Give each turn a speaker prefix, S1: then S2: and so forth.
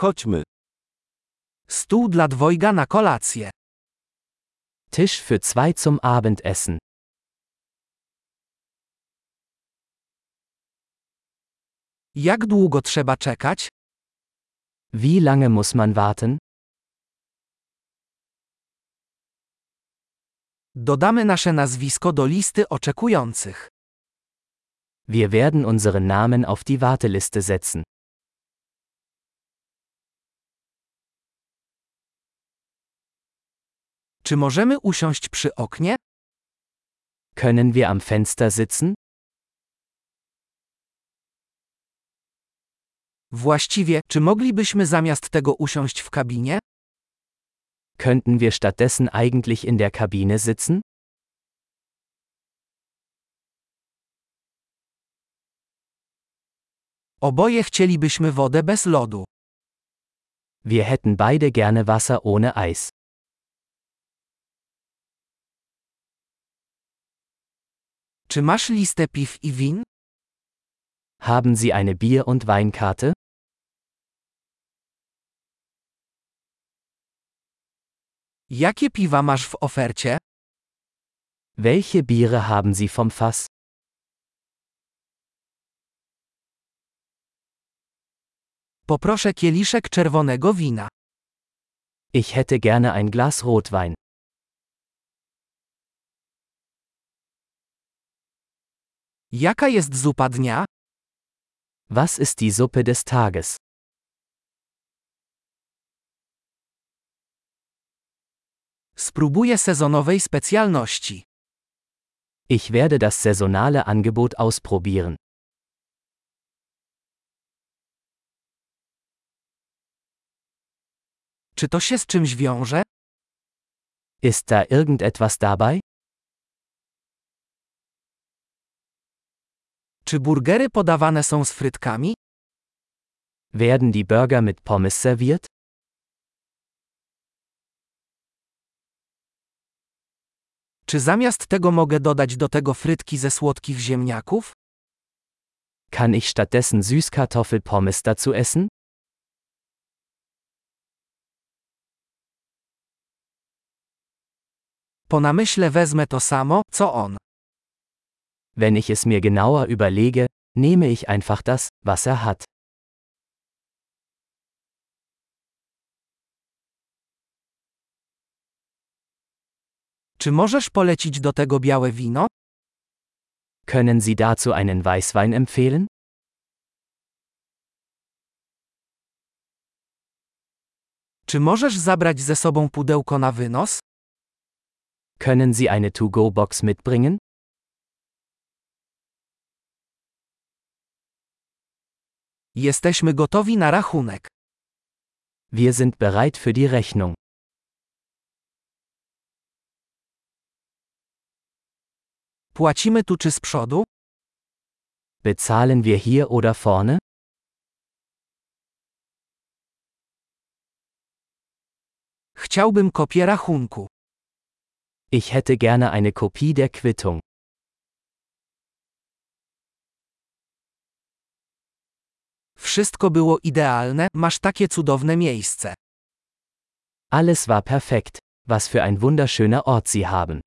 S1: Chodźmy.
S2: Stół dla dwojga na kolację.
S3: Tisch für zwei zum Abendessen.
S2: Jak długo trzeba czekać?
S3: Wie lange muss man warten?
S2: Dodamy nasze nazwisko do listy oczekujących.
S3: Wir werden unseren Namen auf die Warteliste setzen.
S2: Czy możemy usiąść przy oknie?
S3: Können wir am Fenster sitzen?
S2: Właściwie, czy moglibyśmy zamiast tego usiąść w kabinie?
S3: Könnten wir stattdessen eigentlich in der Kabine sitzen?
S2: Oboje chcielibyśmy wodę bez lodu.
S3: Wir hätten beide gerne Wasser ohne Eis.
S2: Czy masz listę piw i win?
S3: Haben Sie eine Bier- und Weinkarte?
S2: Jakie piwa masz w ofercie?
S3: Welche Biere haben Sie vom Fass?
S2: Poproszę kieliszek czerwonego wina.
S3: Ich hätte gerne ein Glas Rotwein.
S2: Jaka jest zupa dnia?
S3: Was ist die Suppe des Tages?
S2: Spróbuję sezonowej specjalności.
S3: Ich werde das saisonale Angebot ausprobieren.
S2: Czy to się z czymś wiąże?
S3: Ist da irgendetwas dabei?
S2: Czy burgery podawane są z frytkami?
S3: Werden die Burger mit Pommes serviert?
S2: Czy zamiast tego mogę dodać do tego frytki ze słodkich ziemniaków?
S3: Kann ich stattdessen Süßkartoffelpommes dazu essen?
S2: Po namyśle wezmę to samo, co on.
S3: Wenn ich es mir genauer überlege, nehme ich einfach das, was er hat.
S2: Czy możesz polecić do tego białe wino?
S3: Können Sie dazu einen Weißwein empfehlen?
S2: Czy możesz zabrać ze sobą pudełko na wynos?
S3: Können Sie eine To-Go-Box mitbringen?
S2: Jesteśmy gotowi na rachunek.
S3: Wir sind bereit für die Rechnung.
S2: Płacimy tu czy z przodu?
S3: Bezahlen wir hier oder vorne?
S2: Chciałbym kopię rachunku.
S3: Ich hätte gerne eine Kopie der Quittung.
S2: Wszystko było idealne, masz takie cudowne miejsce.
S3: Alles war perfekt. Was für ein wunderschöner Ort Sie haben.